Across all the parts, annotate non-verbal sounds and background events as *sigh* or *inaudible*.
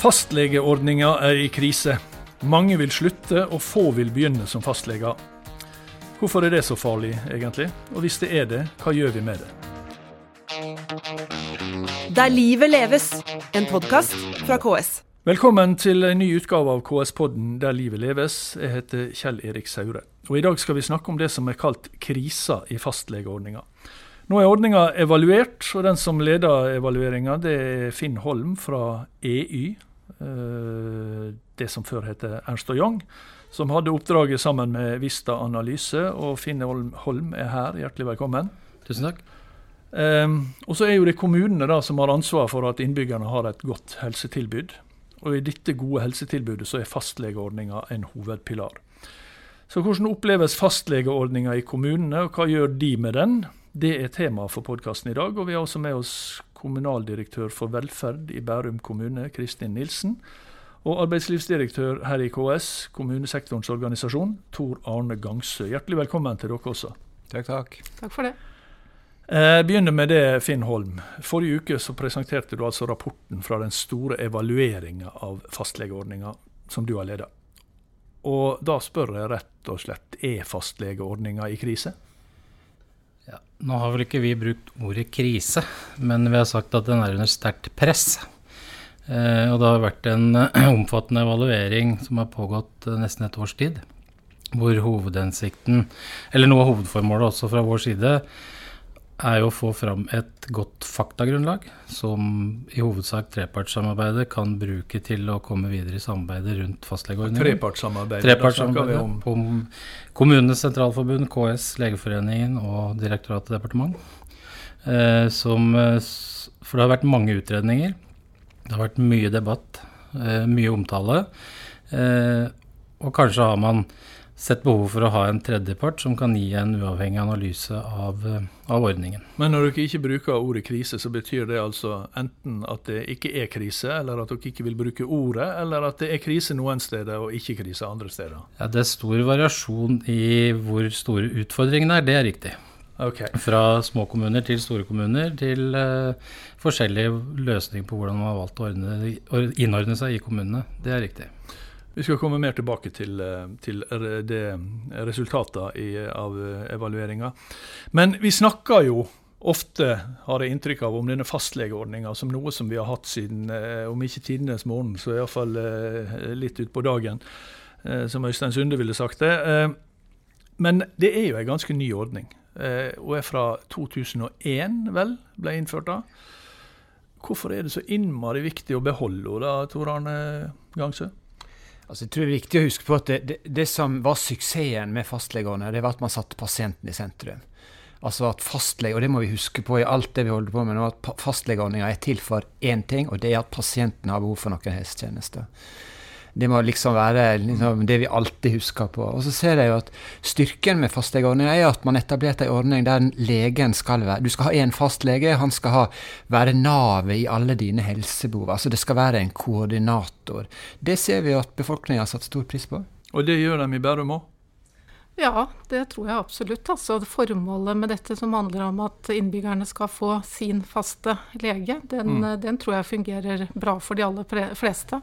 Fastlegeordninga er i krise. Mange vil slutte, og få vil begynne som fastleger. Hvorfor er det så farlig, egentlig? Og hvis det er det, hva gjør vi med det? Der livet leves, en podkast fra KS. Velkommen til en ny utgave av KS-podden Der livet leves. Jeg heter Kjell Erik Saure. Og I dag skal vi snakke om det som er kalt krisa i fastlegeordninga. Nå er ordninga evaluert, og den som leder evalueringa, det er Finn Holm fra EY. Eh, det som før heter Ernst og Young, som hadde oppdraget sammen med Vista Analyse. Og Finn Holm er her, hjertelig velkommen. Tusen takk. Um, og så er jo det kommunene da som har ansvar for at innbyggerne har et godt helsetilbud. Og i dette gode helsetilbudet så er fastlegeordninga en hovedpilar. Så hvordan oppleves fastlegeordninga i kommunene, og hva gjør de med den? Det er tema for podkasten i dag. Og vi har også med oss kommunaldirektør for velferd i Bærum kommune, Kristin Nilsen. Og arbeidslivsdirektør her i KS, kommunesektorens organisasjon, Tor Arne Gangsø. Hjertelig velkommen til dere også. Takk, takk. Takk for det. Jeg eh, begynner med det, Finn Holm. Forrige uke så presenterte du altså rapporten fra den store evalueringa av fastlegeordninga som du har ledet. Og da spør jeg rett og slett, er fastlegeordninga i krise? Ja, nå har vel ikke vi brukt ordet krise, men vi har sagt at den er under sterkt press. Eh, og det har vært en *clears throat* omfattende evaluering som har pågått eh, nesten et års tid. Hvor hovedhensikten, eller noe av hovedformålet også fra vår side, er jo å få fram et godt faktagrunnlag som i hovedsak trepartssamarbeidet kan bruke til å komme videre i samarbeidet rundt fastlegeordningen. Trepartssamarbeidet? Trepartssamarbeidet om, om Kommunenes sentralforbund, KS, Legeforeningen og Direktoratet departement. Eh, som, eh, for det har vært mange utredninger. Det har vært mye debatt, eh, mye omtale. Eh, og kanskje har man sett behov for å ha en tredjepart som kan gi en uavhengig analyse av, eh, av, ordningen. Men når dere ikke bruker ordet krise, så betyr det altså enten at det ikke er krise, eller at dere ikke vil bruke ordet, eller at det er krise noen steder og ikke krise andre steder? Ja, Det er stor variasjon i hvor store utfordringene er, det er riktig. Okay. Fra små kommuner til store kommuner, til uh, forskjellige løsninger på hvordan man har valgt å ordne, innordne seg i kommunene. Det er riktig. Vi skal komme mer tilbake til, eh, til resultatene av evalueringa. Men vi snakker jo ofte, har jeg inntrykk av, om denne fastlegeordninga som noe som vi har hatt siden, eh, om ikke tidenes morgen, så iallfall eh, litt utpå dagen. Som Øystein Sunde ville sagt det. Men det er jo en ganske ny ordning, og er fra 2001, vel, ble innført da. Hvorfor er det så innmari viktig å beholde henne, Tor Arne Gangsø? Altså, jeg tror det er viktig å huske på at det, det, det som var suksessen med fastlegene, det var at man satte pasienten i sentrum. Altså at fastlege, og det må vi huske på i alt det vi holder på med nå, at fastlegeordninga er til for én ting, og det er at pasienten har behov for noen helsetjenester. Det må liksom være liksom, det vi alltid husker på. Og så ser jeg jo at Styrken med fastlegeordninga er at man etablerte en ordning der legen skal være Du skal ha én fastlege, han skal ha, være navet i alle dine helsebehov. Altså det skal være en koordinator. Det ser vi at befolkninga har satt stor pris på. Og det gjør de i Bærum òg? Ja, det tror jeg absolutt. Altså, formålet med dette som handler om at innbyggerne skal få sin faste lege, den, mm. den tror jeg fungerer bra for de aller fleste.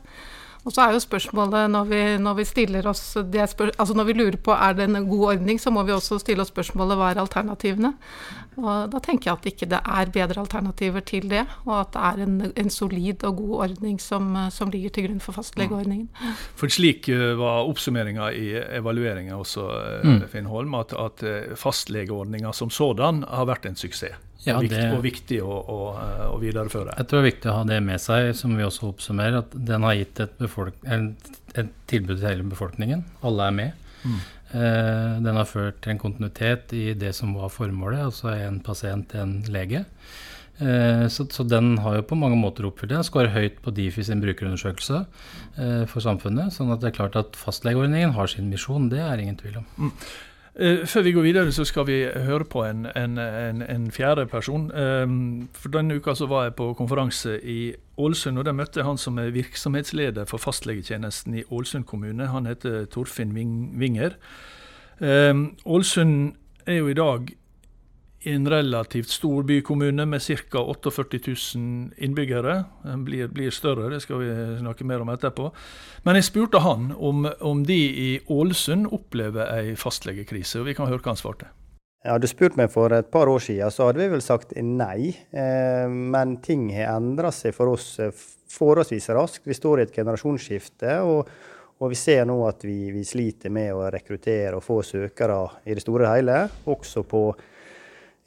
Og så er jo spørsmålet når vi, når vi stiller oss spør, altså når vi lurer på er det en god ordning, så må vi også stille oss spørsmålet hva er alternativene. Og da tenker jeg at ikke det er bedre alternativer til det, og at det er en, en solid og god ordning som, som, ligger til grunn for fastlegeordningen. For slik eh, var oppsummeringa i evalueringa også, eh, mm. Finn Holm, at, at eh, fastlegeordninga som sådan har vært en suksess ja, det, og viktig å, å, å, videreføre. Jeg tror det er viktig å ha det med seg, som vi også oppsummerer, at den har gitt et, et tilbud til hele befolkningen. Alle er med. Mm. Eh, den har ført til en kontinuitet i det som var formålet, altså en pasient, en lege. Eh, så, så, den har jo på mange måter oppfylt det. Den skårer høyt på Difi sin brukerundersøkelse eh, for samfunnet. sånn at det er klart at fastlegeordningen har sin misjon, det er ingen tvil om. Mm. Uh, før vi går videre, så skal vi høre på en, en, en, en fjerde person. Um, for Denne uka så var jeg på konferanse i Ålesund, og der møtte jeg han som er virksomhetsleder for fastlegetjenesten i Ålesund kommune. Han heter Torfinn Vinger. Um, Ålesund er jo i dag en relativt stor bykommune med ca. 48 000 innbyggere. Den blir, blir, større, det skal vi snakke mer om etterpå. Men jeg spurte han om, om de i Ålesund opplever ei fastlegekrise, og vi kan høre hva han svarte. Hadde du spurt meg for et par år siden, så hadde vi vel sagt nei. Eh, men ting har endra seg for oss eh, forholdsvis raskt. Vi står i et generasjonsskifte. og og vi ser nå at vi, vi, sliter med å rekruttere og få søkere i det store og hele. Også på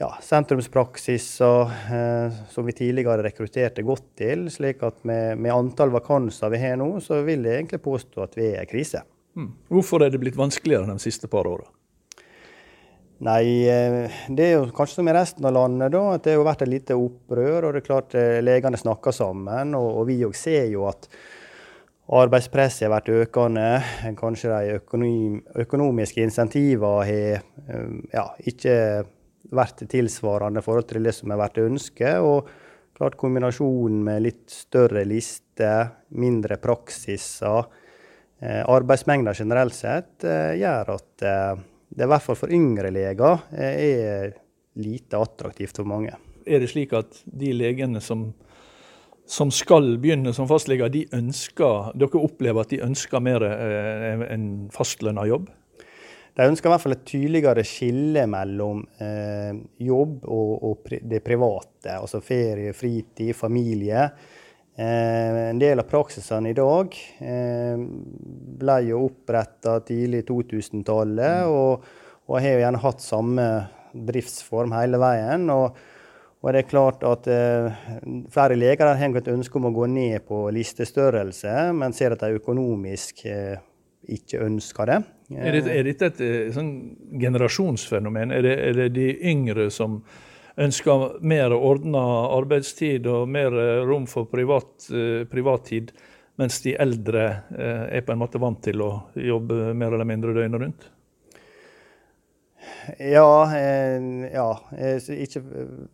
ja, sentrumspraksiser eh, som vi tidligere rekrutterte godt til. slik at med, med, antall vakanser vi har nå, så vil jeg egentlig påstå at vi er i krise. Mm. Hvorfor er det blitt vanskeligere de siste par åra? Nei, eh, det er jo kanskje som i resten av landet, da, at det har vært et lite opprør. og det er klart eh, Legene snakker sammen, og, og vi òg ser jo at Arbeidspresset har vært økende. Kanskje de økonom, økonomiske insentivene har um, ja, ikke vært tilsvarende i forhold til det som har vært ønsket. Og klart kombinasjonen med litt større lister, mindre praksiser, eh, arbeidsmengder generelt sett, eh, gjør at eh, det i hvert fall for yngre leger er lite attraktivt for mange. Er det slik at de legene som som skal begynne som fastleger, de ønsker, dere opplever at de ønsker mer eh, en fastlønna jobb? De ønsker i hvert fall et tydeligere skille mellom eh, jobb og, og pri det private. Altså ferie, fritid, familie. Eh, en del av praksisene i dag eh, ble jo oppretta tidlig 2000-tallet, mm. og, og har jo gjerne hatt samme driftsform hele veien. og og det er klart at eh, Flere leger har et ønske om å gå ned på listestørrelse, men ser at de økonomisk eh, ikke ønsker det. Er dette, er dette et eh, sånn generasjonsfenomen? Er det, er det, de yngre som ønsker mer ordna arbeidstid og mer eh, rom for privat, eh, privattid, mens de eldre eh, er på en måte vant til å jobbe mer eller mindre døgnet rundt? Ja, eh, ja ikke,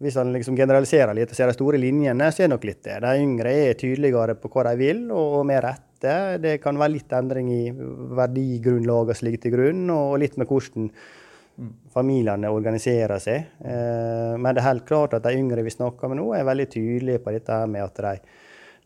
hvis han liksom generaliserer litt og ser de store linjene, så er det nok litt det. De yngre er tydeligere på hva de vil, og, med rette. Det kan være litt endring i verdigrunnlaget som ligger til grunn, og litt med hvordan familiene organiserer seg. Eh, men det er helt klart at de yngre vi snakker med nå, er veldig tydelige på dette med at de,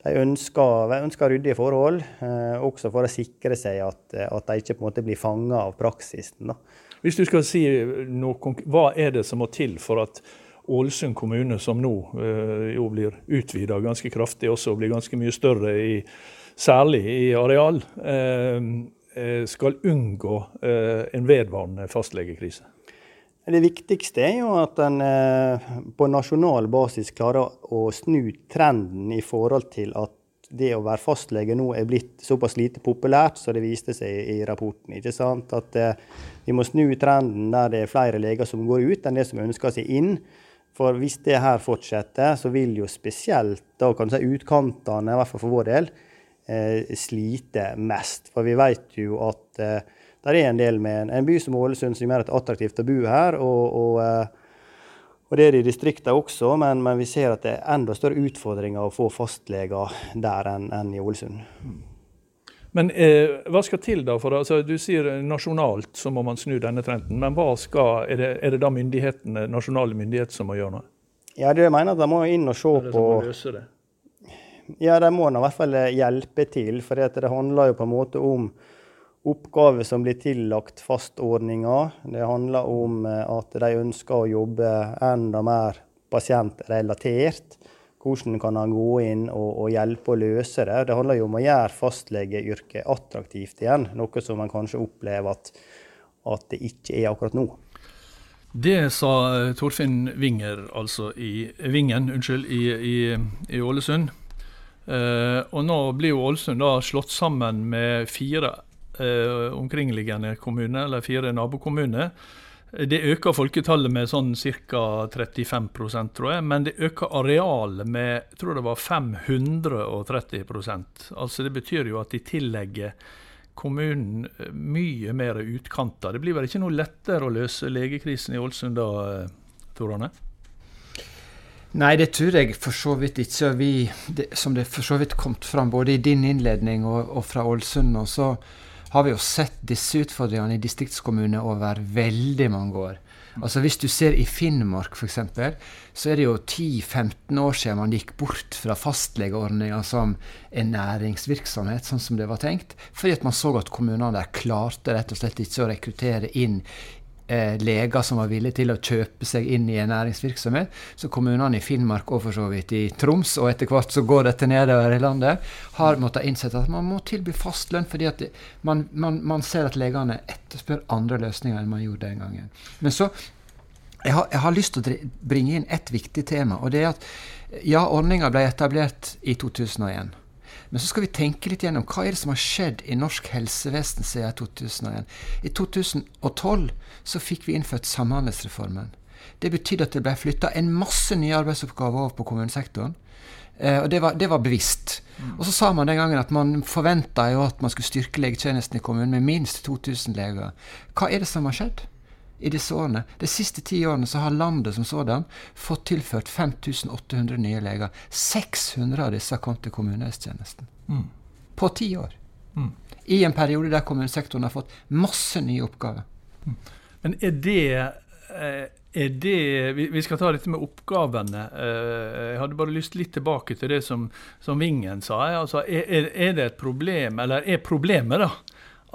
de ønsker, ønsker, ryddige forhold, eh, også for å sikre seg at, at de ikke blir fanga av praksisen. da. Hvis du skal si noe, hva er det som må til for at Ålesund kommune, som nå eh, jo blir utvida ganske kraftig, også blir ganske mye større, i, særlig i areal, eh, eh skal unngå eh, en vedvarende fastlegekrise? Det viktigste er jo at en på nasjonal basis klarer å snu trenden i forhold til at det å være fastlege nå er blitt såpass lite populært som det viste seg i rapporten. ikke sant? At vi må snu trenden der det er flere leger som går ut, enn det som ønsker seg inn. For hvis det her fortsetter, så vil jo spesielt da kan du si utkantene, i hvert fall for vår del, eh, slite mest. For vi vet jo at eh, det er en del med en, en by som Ålesund som gjør det attraktivt å bo her. og, og eh, og Det er det i distriktene også, men, men, vi ser at det er enda større utfordringer å få fastleger der enn, enn i Ålesund. Men eh, hva skal til da? For altså, Du sier nasjonalt så må man snu denne trenden. Men hva skal, er, det, er det da myndighetene, nasjonale myndigheter som må gjøre noe? Ja, det jeg mener at De må inn og se på det? Ja, de må i hvert fall hjelpe til. For det handler jo på en måte om oppgaver som blir tillagt fastordninger. Det handler om eh, at de ønsker å jobbe enda mer pasientrelatert. Hvordan kan han gå inn og, og, hjelpe å løse det? Det handler jo om å gjøre fastlegeyrket attraktivt igjen, noe som man kanskje opplever at, at det ikke er akkurat nå. Det sa eh, Torfinn Winger, altså i Vingen, unnskyld, i, i, i Ålesund. Eh, og nå blir jo Ålesund da slått sammen med fire eh, omkringliggende kommuner, eller fire nabokommuner. Det øker folketallet med sånn ca. 35% tror jeg, men det øker arealet med jeg tror det var 530% Altså Det betyr jo at de tillegger kommunen eh, mye mer utkanter. Det blir vel ikke noe lettere å løse legekrisen i Ålesund da, Tor Arne? Nei, det tror jeg for så vidt ikke. Vi, det, som det for så vidt kom fram både i din innledning og, og fra Ålesund, så har vi jo sett disse utfordringene i distriktskommuner over veldig mange år. Altså Hvis du ser i Finnmark f.eks., så er det jo 10-15 år siden man gikk bort fra fastlegeordninga som en næringsvirksomhet, sånn som det var tenkt, fordi at man så at kommunene der klarte rett og slett ikke å rekruttere inn eh, leger som var villige til å kjøpe seg inn i en næringsvirksomhet. Så kommunene i Finnmark og for så vidt i Troms, og etter hvert så går dette nedover i landet, har måttet innsette at man må tilby fast lønn, fordi at man, man, man, ser at legene etterspør andre løsninger enn man gjorde den gangen. Men så jeg har, jeg har lyst til å bringe inn et viktig tema, og det er at ja, ordninga ble etablert i 2001. Men så skal vi tenke litt gjennom hva er det som har skjedd i norsk helsevesen siden 2001. I 2012 så fikk vi innført Samhandlingsreformen. Det betydde at det ble flytta en masse nye arbeidsoppgaver over på kommunesektoren. Eh, og det var, det var bevisst. Mm. Og så sa man den gangen at man forventa at man skulle styrke legetjenesten i kommunen med minst 2000 leger. Hva er det som har skjedd? I disse årene. De siste ti årene så har landet som sådan fått tilført 5800 nye leger. 600 av disse har kommet til kommunehelsetjenesten. Mm. På ti år. Mm. I en periode der kommunesektoren har fått masse nye oppgaver. Mm. Men er det, eh, er det Vi skal ta dette med oppgavene. Eh, jeg hadde bare lyst litt tilbake til det som, som Vingen sa. Altså, er, er det et problem, eller er problemet da,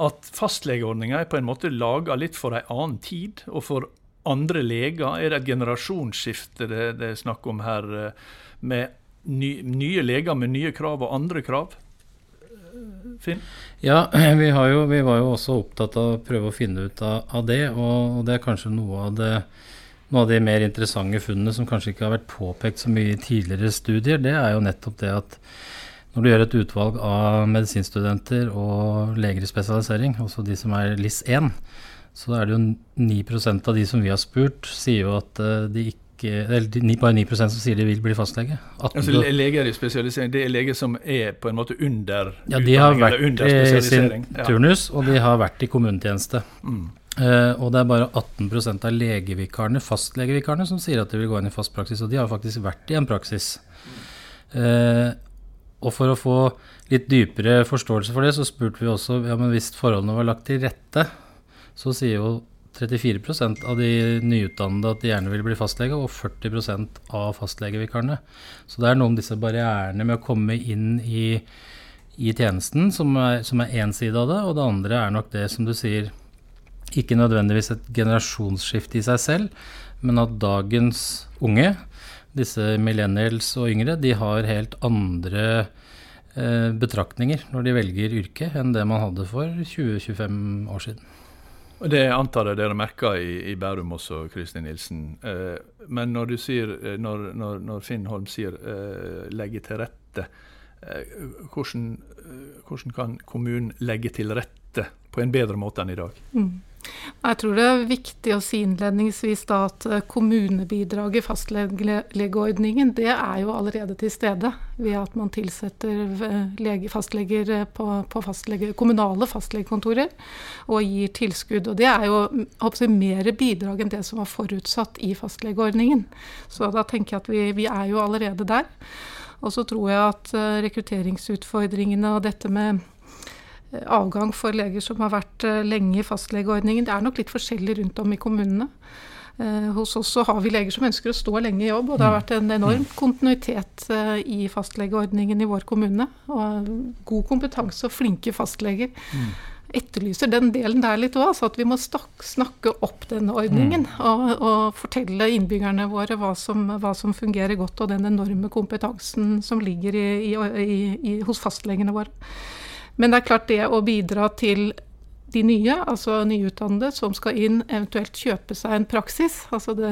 at fastlegeordninga er på en måte laga litt for ei annen tid, og for andre leger. Er det et generasjonsskifte det, det er snakk om her, eh, med ny, nye leger med nye krav og andre krav? Finn? Ja, *clears throat* vi, jo, vi, var jo også opptatt av å prøve å finne ut av, av det, og, og, det er kanskje noe av det noe av de mer interessante funnene som kanskje ikke har vært påpekt så mye i tidligere studier, det er jo nettopp det at når du gjør et utvalg av medisinstudenter og leger i spesialisering, altså de som er LIS1, så er det jo 9% av de som vi har spurt, sier jo at eh, de ikke eller bare 9 som sier de vil bli fastlege. Altså Leger i spesialisering, det er leger som er på en måte under Ja, de har vært i sin turnus, og de har vært i kommunetjeneste. Mm. Uh, og det er bare 18% av legevikarene, fastlegevikarene som sier at de vil gå inn i fast praksis. Og de har faktisk vært i en praksis. Uh, og for å få litt dypere forståelse for det, så spurte vi også ja, men hvis forholdene var lagt til rette, så sier jo 34% av de nyutdannede at de gjerne vil bli fastlege, og 40% av fastlegevikarene. Så det er noe om disse barrierene med å komme inn i, i tjenesten som er, én side av det, og det andre er nok det som du sier, ikke nødvendigvis et generasjonsskifte i seg selv, men at dagens unge disse millennials og yngre, de har helt andre eh, betraktninger når de velger yrke, enn det man hadde for 20-25 år siden. Det antar jeg dere merker i, i Bærum også, Kristin Nilsen. Eh, men når, du sier, eh, når, når, når Finn Holm sier eh, 'legge til rette', eh, hvordan, eh, hvordan, kan kommunen legge til rette på en bedre måte enn i dag? Mm. Jeg tror det er viktig å si innledningsvis da at eh, kommunebidraget i fastlegeordningen det er jo allerede til stede ved at man tilsetter eh, lege, fastleger eh, på, på fastlege, kommunale fastlegekontorer og gir tilskudd. Og det er jo jeg, mer bidrag enn det som var forutsatt i fastlegeordningen. Så da tenker jeg at vi, vi er jo allerede der. Og så tror jeg at rekrutteringsutfordringene og dette med avgang for leger som har vært eh, lenge i fastlegeordningen. Det er nok litt forskjellig rundt om i kommunene. Eh, hos oss så har vi leger som ønsker å stå lenge i jobb, og det har mm. vært en enorm kontinuitet eh, i fastlegeordningen i vår kommune. Og god kompetanse og flinke fastleger. Mm. Etterlyser den delen der litt òg, så at vi må snakke opp denne ordningen. Mm. Og, og, fortelle innbyggerne våre hva som, hva som, fungerer godt, og den enorme kompetansen som ligger i, i, i, hos fastlegene våre. Men det er klart det å bidra til de nye, altså nyutdannede, som skal inn, eventuelt kjøpe seg en praksis. Altså det,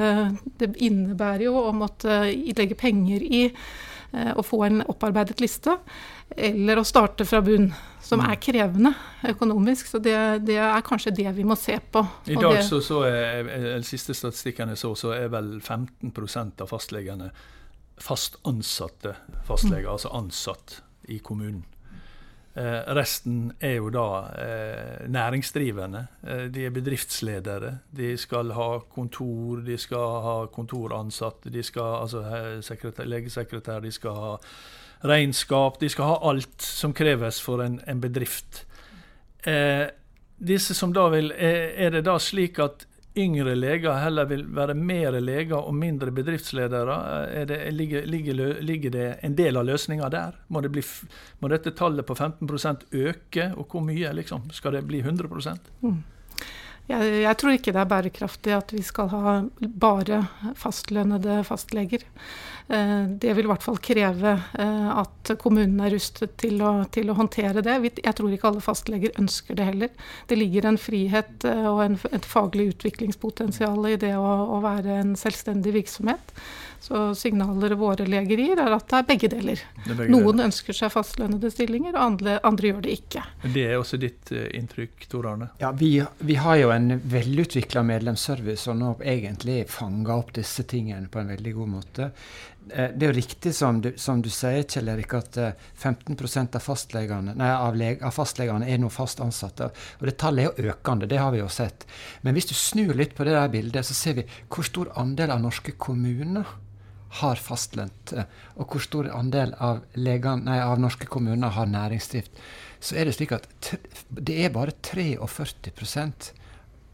det innebærer jo å måtte legge penger i eh, å få en opparbeidet liste, eller å starte fra bunn. Som mm. er krevende økonomisk. Så det, det, er kanskje det vi må se på. I dag så, så er, den siste statistikkene så, så er vel 15% av fastlegene fast ansatte fastleger, mm. altså ansatt i kommunen. Eh, resten er jo da eh, næringsdrivende. Eh, de er bedriftsledere. De skal ha kontor, de skal ha kontoransatte, de skal altså sekretær, legesekretær, de skal ha regnskap. De skal ha alt som kreves for en, en bedrift. Eh, disse som da vil, er, er det da slik at yngre leger heller vil være mer leger og mindre bedriftsledere? Det, ligger, ligger, ligger, det en del av løsninga der? Må, det bli, må, dette tallet på 15% øke, og hvor mye? Liksom? Skal det bli 100 mm. Jeg, jeg, tror ikke det er bærekraftig at vi skal ha bare fastlønnede fastleger. Eh, det vil i hvert fall kreve eh, at kommunene er rustet til å, til å, håndtere det. Jeg tror ikke alle fastleger ønsker det heller. Det ligger en frihet eh, og en, et faglig utviklingspotensial i det å, å være en selvstendig virksomhet. Så signaler våre leger gir, er at det er begge deler. Er begge Noen deler. ønsker seg fastlønnede stillinger, og andre, andre, gjør det ikke. Det er også ditt inntrykk, Tor Arne? Ja, vi, vi har jo en velutvikla medlemsservice, og nå egentlig fanga opp disse tingene på en veldig god måte. Eh, det er jo riktig som du, som du sier, Kjell Erik, at 15 eh, av, fastlegene, nei, av, leg, av, fastlegene er nå fast ansatte. Og det tallet er jo økende, det har vi jo sett. Men hvis du snur litt på det der bildet, så ser vi hvor stor andel av norske kommuner har fastlønt, eh, og hvor stor andel av, legene, nei, av norske kommuner har næringsdrift. Så er det slik at det er bare 43%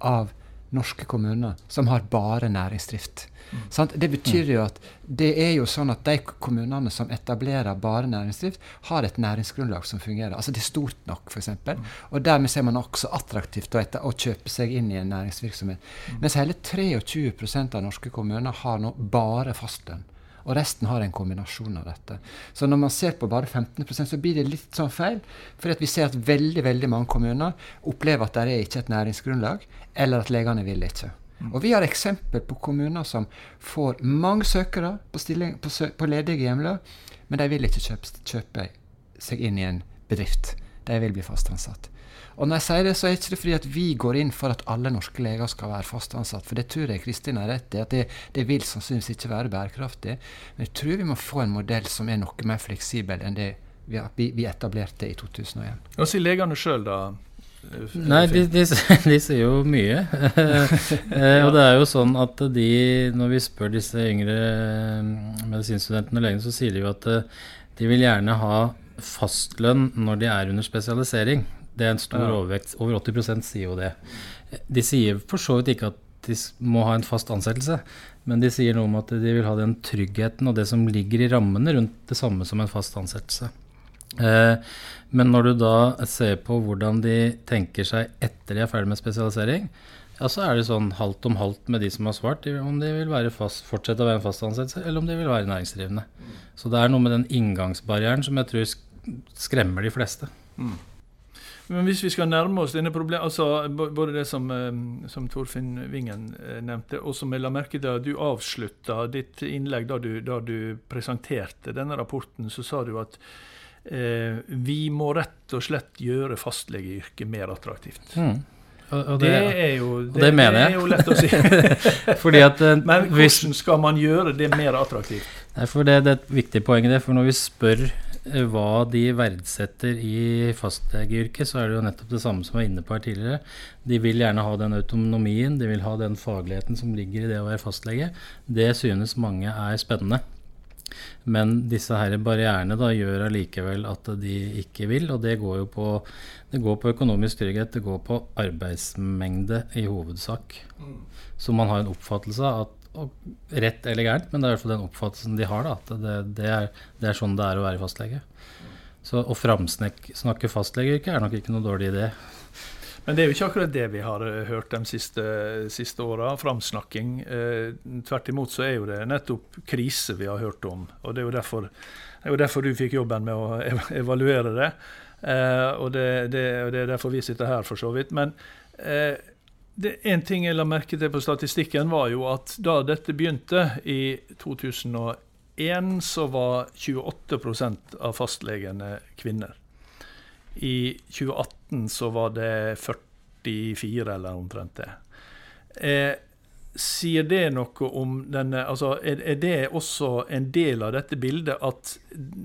av norske kommuner som har bare næringsdrift. Mm. Det betyr jo at det er jo sånn at de kommunene som etablerer bare næringsdrift, har et næringsgrunnlag som fungerer. Altså det er stort nok, f.eks. Mm. Og dermed ser man også attraktivt å, å kjøpe seg inn i en næringsvirksomhet. Mm. Mens hele 23% av norske kommuner har nå bare fastlønn. Og resten har en kombinasjon av dette. Så når man ser på bare 15% så blir det litt sånn feil. For vi ser at veldig veldig mange kommuner opplever at det er ikke et næringsgrunnlag, eller at legene vil ikke. Mm. Og vi har eksempel på kommuner som får mange søkere på, stilling, på, på ledige hjemler, men de vil ikke kjøpe, kjøpe, seg inn i en bedrift. De vil bli fast ansatt. Og når jeg sier det, så er det ikke fordi at vi går inn for at alle norske leger skal være fast ansatt. For det tror jeg Kristin har rett i, at det, det, vil sannsynligvis ikke være bærekraftig. Men jeg tror vi må få en modell som er noe mer fleksibel enn det vi, vi etablerte i 2001. Hva sier legene sjøl, da? Nei, de, de, *laughs* de, sier jo mye. *laughs* eh, og det er jo sånn at de, når vi spør disse yngre mm, medisinstudentene og legene, så sier de jo at eh, de vil gjerne ha fastlønn når de er under spesialisering. Det er en stor ja. overvekt. Over 80 sier jo det. De sier for så vidt ikke at de må ha en fast ansettelse, men de sier noe om at de vil ha den tryggheten og det som ligger i rammene rundt det samme som en fast ansettelse. Eh, men når du da ser på hvordan de tenker seg etter de er ferdig med spesialisering, ja, så er det sånn halvt om halvt med de som har svart, om de vil fast, fortsette å være en fast ansettelse, eller om de vil være næringsdrivende. Så det er noe med den inngangsbarrieren som jeg tror skremmer de fleste. Mm. Men hvis vi skal nærme oss denne problemet, altså både det som, eh, som Torfinn Vingen eh, nevnte, og som jeg la merke til at du avslutta ditt innlegg da du, da du presenterte denne rapporten, så sa du at eh, vi må rett og slett gjøre fastlegeyrket mer attraktivt. Mm. Og, og det, det, er jo, det, det, mener jeg. Det er jo lett å si. *laughs* at, uh, Men hvordan skal man gjøre det mer attraktivt? Nei, det, det, er et viktig poeng i det. For når vi spør hva de verdsetter i fastlegeyrket, så er det jo nettopp det samme som jeg var inne på her tidligere. De vil gjerne ha den autonomien, de vil ha den fagligheten som ligger i det å være fastlege. Det synes mange er spennende. Men disse her barrierene da gjør allikevel at de ikke vil, og det går jo på, det går på økonomisk trygghet, det går på arbeidsmengde i hovedsak. Mm. Så man har en oppfattelse av at Rett eller gærent, men det er i hvert fall den oppfattelsen de har. da, at det, det, er, det er, sånn det er å være fastlege. Så Å framsnakke fastlegeyrket er nok ikke noe dårlig idé. Men det er jo ikke akkurat det vi har eh, hørt de siste, siste åra, framsnakking. Eh, tvert imot så er jo det nettopp krise vi har hørt om. Og det er jo derfor, er jo derfor du fikk jobben med å evaluere det. Eh, og, det, det, og, det, er derfor vi sitter her, for så vidt. Men eh, en ting jeg la merke til på statistikken, var jo at da dette begynte i 2001, så var 28% av fastlegene kvinner. I 2018 så var det 44, eller omtrent det. Eh, sier det noe om denne altså er, er, det også en del av dette bildet at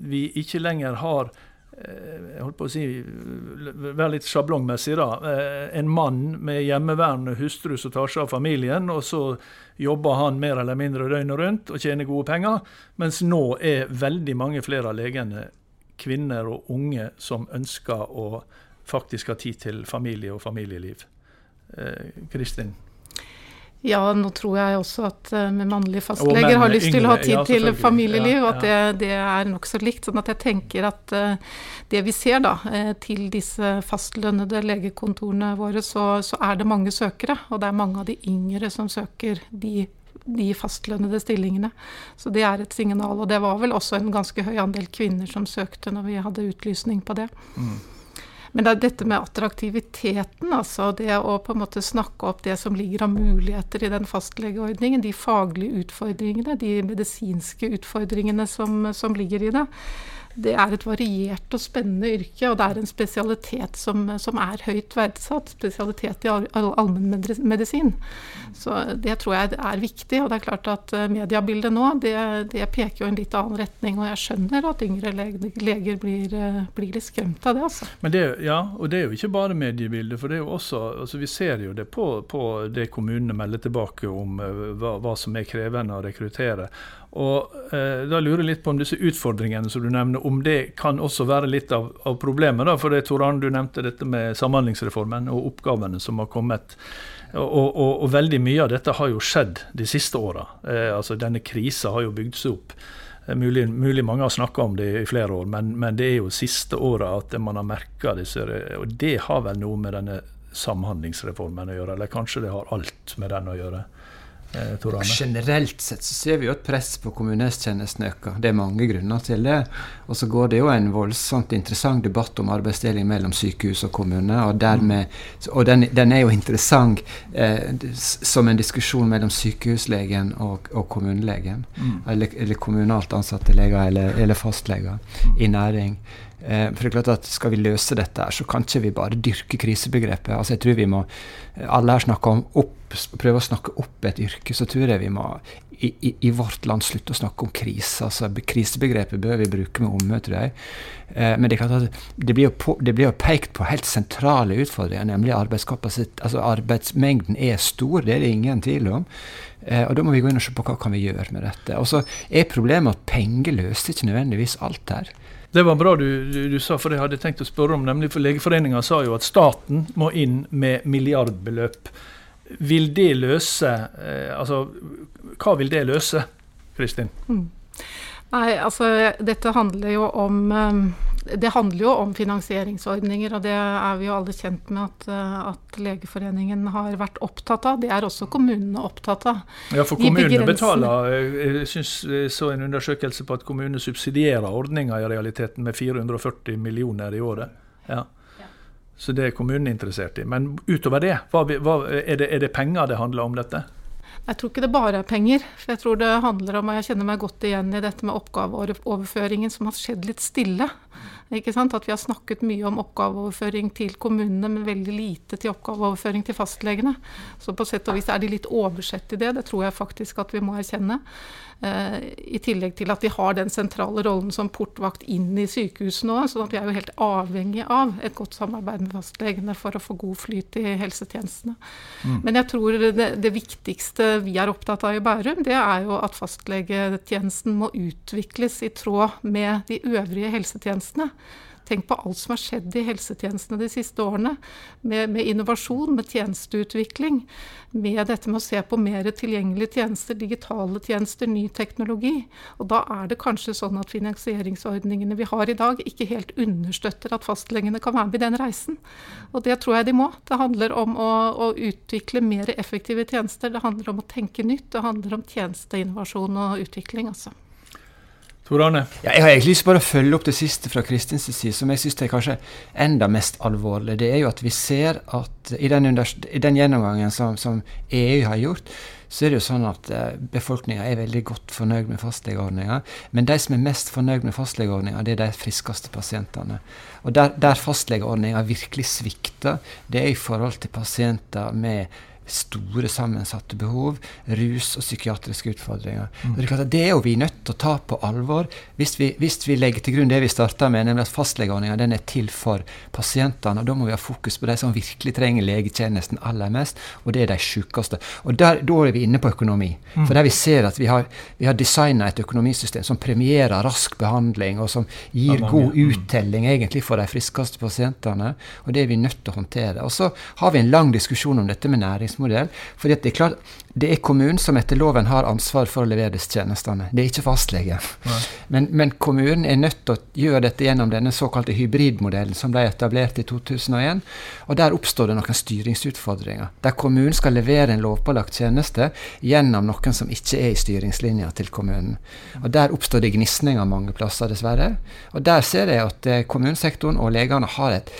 vi ikke lenger har jeg holdt på å si, Være litt sjablongmessig, da. Eh, en mann med hjemmeværende hustru som tar seg av familien, og så jobber han mer eller mindre døgnet rundt og tjener gode penger. Mens nå er veldig mange flere av legene kvinner og unge som ønsker å faktisk ha tid til familie og familieliv. Eh, Kristin? Ja, nå tror jeg også at uh, med mannlige fastleger har lyst til å ha tid ja, til familieliv, og at det, det er nokså likt. sånn at jeg tenker at uh, det vi ser da, uh, til disse fastlønnede legekontorene våre, så, så, er det mange søkere. Og det er mange av de yngre som søker de, de fastlønnede stillingene. Så det er et signal. Og det var vel også en ganske høy andel kvinner som søkte når vi hadde utlysning på det. Mm. Men det er dette med attraktiviteten, altså. Det å på en måte snakke opp det som ligger av muligheter i den fastlegeordningen, de faglige utfordringene, de medisinske utfordringene som, som ligger i det det er et variert og spennende yrke, og det er en spesialitet som, som er høyt verdsatt. Spesialitet i allmennmedisin. Så det tror jeg er viktig. Og det er klart at eh, mediebildet nå, det, det peker jo i en litt annen retning. Og jeg skjønner at yngre leger blir, eh, blir litt skremt av det, altså. Men det, ja, og det er jo ikke bare mediebildet. For det er jo også, altså vi ser jo det på, på det kommunene melder tilbake om eh, hva, hva som er krevende å rekruttere. Og eh, Da lurer jeg litt på om disse utfordringene som du nevner, om det kan også være litt av, av problemet. da, for det, Tor Arne, du nevnte dette med Samhandlingsreformen og oppgavene som har kommet. Og, og, og veldig mye av dette har jo skjedd de siste åra. Eh, altså, denne krisa har jo bygd seg opp. Eh, mulig, mulig, mange har snakka om det i flere år, men, men det er jo siste åra at man har merka disse Og det har vel noe med denne Samhandlingsreformen å gjøre, eller kanskje det har alt med den å gjøre? Eh, Generelt sett så ser vi jo et press på kommunehelsetjenesten øker. Det er mange grunner til det. Og så går det jo en voldsomt interessant debatt om arbeidsdeling mellom sykehus og kommune. Og, dermed, og den, den, er jo interessant eh, som en diskusjon mellom sykehuslegen og, og kommunelegen. Mm. Eller, eller, kommunalt ansatte leger eller, eller fastleger mm. i næring. Eh, for det er klart at Skal vi løse dette, her, så kan ikke vi bare dyrke krisebegrepet. Altså jeg tror vi må, Alle her snakker om opp, prøve å snakke opp et yrke. Så tror jeg vi må i, i, i vårt land slutte å snakke om krise. altså Krisebegrepet bør vi bruke med omhu, tror jeg. Eh, men det, det blir, på, det blir jo pekt på helt sentrale utfordringer, nemlig arbeidskapasitet. Altså Arbeidsmengden er stor, det er det ingen tvil om. Eh, og Da må vi gå inn og se på hva kan vi gjøre med dette. Og så er problemet at penger løser ikke nødvendigvis alt her. Det var bra du, du, du, sa, for det hadde jeg tenkt å spørre om. nemlig for Legeforeninga sa jo at staten må inn med milliardbeløp. Vil det løse eh, Altså, hva vil det løse, Kristin? Mm. Nei, altså dette handler jo om um, det handler jo om finansieringsordninger, og det er vi jo alle kjent med at, eh, at Legeforeningen har vært opptatt av. Det er også kommunene opptatt av. Ja, for kommunene betaler Jeg syns jeg så en undersøkelse på at kommunene subsidierer ordninga i realiteten med 440 millioner i året. Ja. Så det er kommunen interessert i. Men utover det, hva, hva, er, det er det penger det handler om dette? Jeg tror ikke det bare er penger. For jeg tror det handler om, og jeg kjenner meg godt igjen i dette med oppgaveoverføringen som har skjedd litt stille. Ikke sant? At vi har snakket mye om oppgaveoverføring til kommunene, men veldig lite til oppgaveoverføring til fastlegene. Så på sett og vis er de litt oversett i det. Det tror jeg faktisk at vi må erkjenne. Eh, I tillegg til at de har den sentrale rollen som portvakt inn i sykehusene òg. Så vi er jo helt avhengig av et godt samarbeid med fastlegene for å få god flyt i helsetjenestene. Mm. Men jeg tror det, det, viktigste vi er opptatt av i Bærum, det er jo at fastlegetjenesten må utvikles i tråd med de øvrige helsetjenestene. Tenk på alt som har skjedd i helsetjenestene de siste årene. Med, med, innovasjon, med tjenesteutvikling, med dette med å se på mer tilgjengelige tjenester, digitale tjenester, ny teknologi. Og da er det kanskje sånn at finansieringsordningene vi har i dag, ikke helt understøtter at fastlegene kan være med i den reisen. Og det tror jeg de må. Det handler om å, å utvikle mer effektive tjenester. Det handler om å tenke nytt. Det handler om tjenesteinnovasjon og utvikling, altså. Tor Arne? Ja, jeg har egentlig lyst bare å følge opp det siste fra Kristins side, som jeg syns er kanskje enda mest alvorlig. Det er jo at vi ser at i den, i den gjennomgangen som, som, EU har gjort, så er det jo sånn at uh, befolkninga er veldig godt fornøyd med fastlegeordninga. Men de som er mest fornøyd med fastlegeordninga, det er de friskeste pasientene. Og der, der fastlegeordninga virkelig svikter, det er i forhold til pasienter med store sammensatte behov, rus og psykiatriske utfordringer. Mm. Det, er det er jo vi nødt til å ta på alvor hvis vi, hvis vi legger til grunn det vi starta med, nemlig at fastlegeordninga er til for pasientene. og Da må vi ha fokus på de som virkelig trenger legetjenesten aller mest, og det er de sykeste. Og der, Da er vi inne på økonomi. Mm. For der vi ser at vi har, vi har designa et økonomisystem som premierer rask behandling, og som gir mange, god mm. uttelling egentlig for de friskeste pasientene. og Det er vi nødt til å håndtere. Og Så har vi en lang diskusjon om dette med nærings styringsmodell. For det er klart, det er kommunen som etter loven har ansvar for å levere disse tjenestene. Det er ikke fastlegen. Men, men, kommunen er nødt til å gjøre dette gjennom denne såkalte hybridmodellen som ble etablert i 2001. Og der oppstår det noen styringsutfordringer. Der kommunen skal levere en lovpålagt tjeneste gjennom noen som ikke er i styringslinja til kommunen. Og Der oppstår det gnisninger mange plasser, dessverre. Og der ser jeg at eh, kommunesektoren og legene har et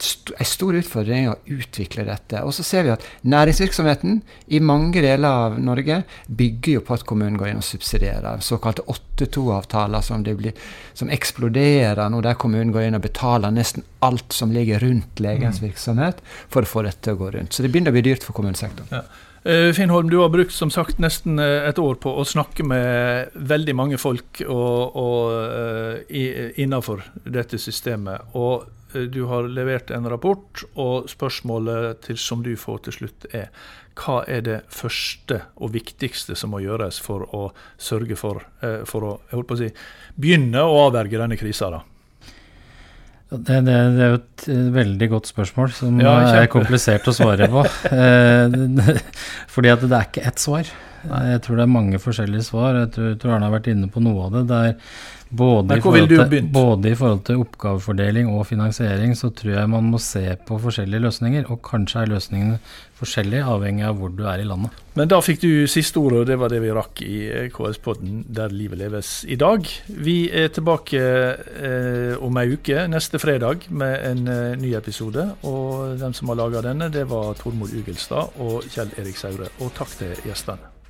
en stor utfordring å utvikle dette. Og så ser vi at næringsvirksomheten i mange deler av Norge bygger jo på at kommunen går inn og subsidierer. Såkalte 8-2-avtaler som, som, eksploderer nå, der kommunen går inn og betaler nesten alt som ligger rundt legens mm. virksomhet, for å få dette til å gå rundt. Så det begynner å bli dyrt for kommunesektoren. Ja. Eh, Finn Holm, du har brukt som sagt nesten eh, et år på å snakke med veldig mange folk og, og, uh, innenfor dette systemet. Og Eh, du har levert en rapport, og spørsmålet til, som du får til slutt, er hva er det første og viktigste som må gjøres for å sørge for, eh, for å, å si, begynne å avverge denne krisa? Det, det, det, er jo et veldig godt spørsmål som ja, er komplisert å svare på. *laughs* Eh, fordi at det er ikke ett svar. Jeg tror det er mange forskjellige svar. Jeg tror, tror Arne har vært inne på noe av det. det er både i, til, både i, forhold til, oppgavefordeling og finansiering så tror jeg man må se på forskjellige løsninger. Og kanskje er løsningene forskjellige avhengig av hvor du er i landet. Men da fikk du siste ordet, og det var det vi rakk i KS-podden Der livet leves i dag. Vi er tilbake eh, om ei uke, neste fredag, med en eh, ny episode. Og den som har laga denne, det var Tormod Ugelstad og Kjell Erik Saure. Og takk til gjestene.